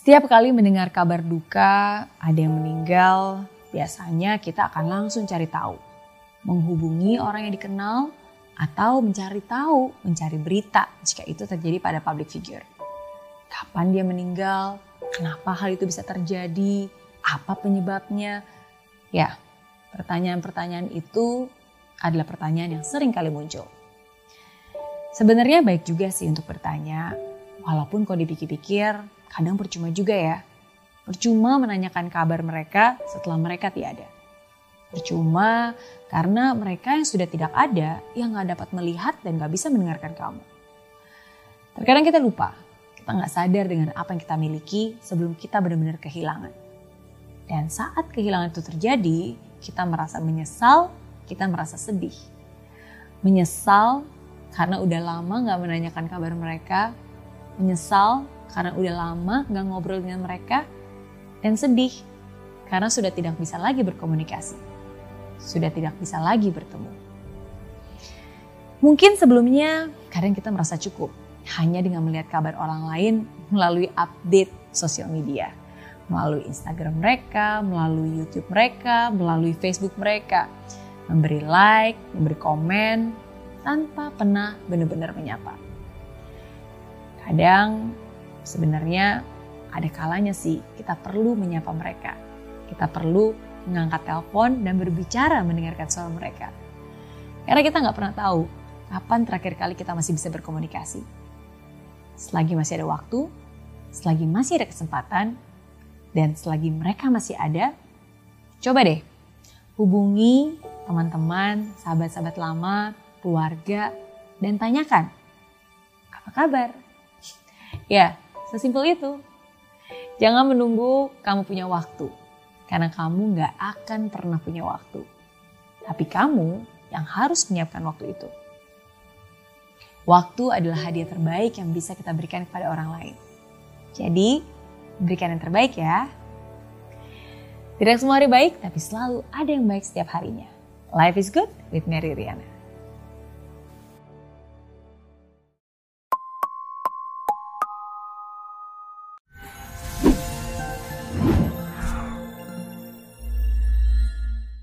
Setiap kali mendengar kabar duka, ada yang meninggal, biasanya kita akan langsung cari tahu. Menghubungi orang yang dikenal atau mencari tahu, mencari berita jika itu terjadi pada public figure. Kapan dia meninggal? Kenapa hal itu bisa terjadi? Apa penyebabnya? Ya, pertanyaan-pertanyaan itu adalah pertanyaan yang sering kali muncul. Sebenarnya baik juga sih untuk bertanya, walaupun kalau dipikir-pikir kadang percuma juga ya. Percuma menanyakan kabar mereka setelah mereka tiada. Percuma karena mereka yang sudah tidak ada yang gak dapat melihat dan gak bisa mendengarkan kamu. Terkadang kita lupa, kita gak sadar dengan apa yang kita miliki sebelum kita benar-benar kehilangan. Dan saat kehilangan itu terjadi, kita merasa menyesal, kita merasa sedih. Menyesal karena udah lama gak menanyakan kabar mereka, menyesal karena udah lama gak ngobrol dengan mereka, dan sedih karena sudah tidak bisa lagi berkomunikasi, sudah tidak bisa lagi bertemu. Mungkin sebelumnya kadang kita merasa cukup hanya dengan melihat kabar orang lain melalui update sosial media, melalui Instagram mereka, melalui YouTube mereka, melalui Facebook mereka, memberi like, memberi komen, tanpa pernah benar-benar menyapa. Kadang sebenarnya ada kalanya sih kita perlu menyapa mereka. Kita perlu mengangkat telepon dan berbicara mendengarkan suara mereka. Karena kita nggak pernah tahu kapan terakhir kali kita masih bisa berkomunikasi. Selagi masih ada waktu, selagi masih ada kesempatan, dan selagi mereka masih ada, coba deh hubungi teman-teman, sahabat-sahabat lama, keluarga, dan tanyakan, apa kabar? Ya, sesimpel itu. Jangan menunggu kamu punya waktu, karena kamu gak akan pernah punya waktu. Tapi kamu yang harus menyiapkan waktu itu. Waktu adalah hadiah terbaik yang bisa kita berikan kepada orang lain. Jadi, berikan yang terbaik ya. Tidak semua hari baik, tapi selalu ada yang baik setiap harinya. Life is good with Mary Riana.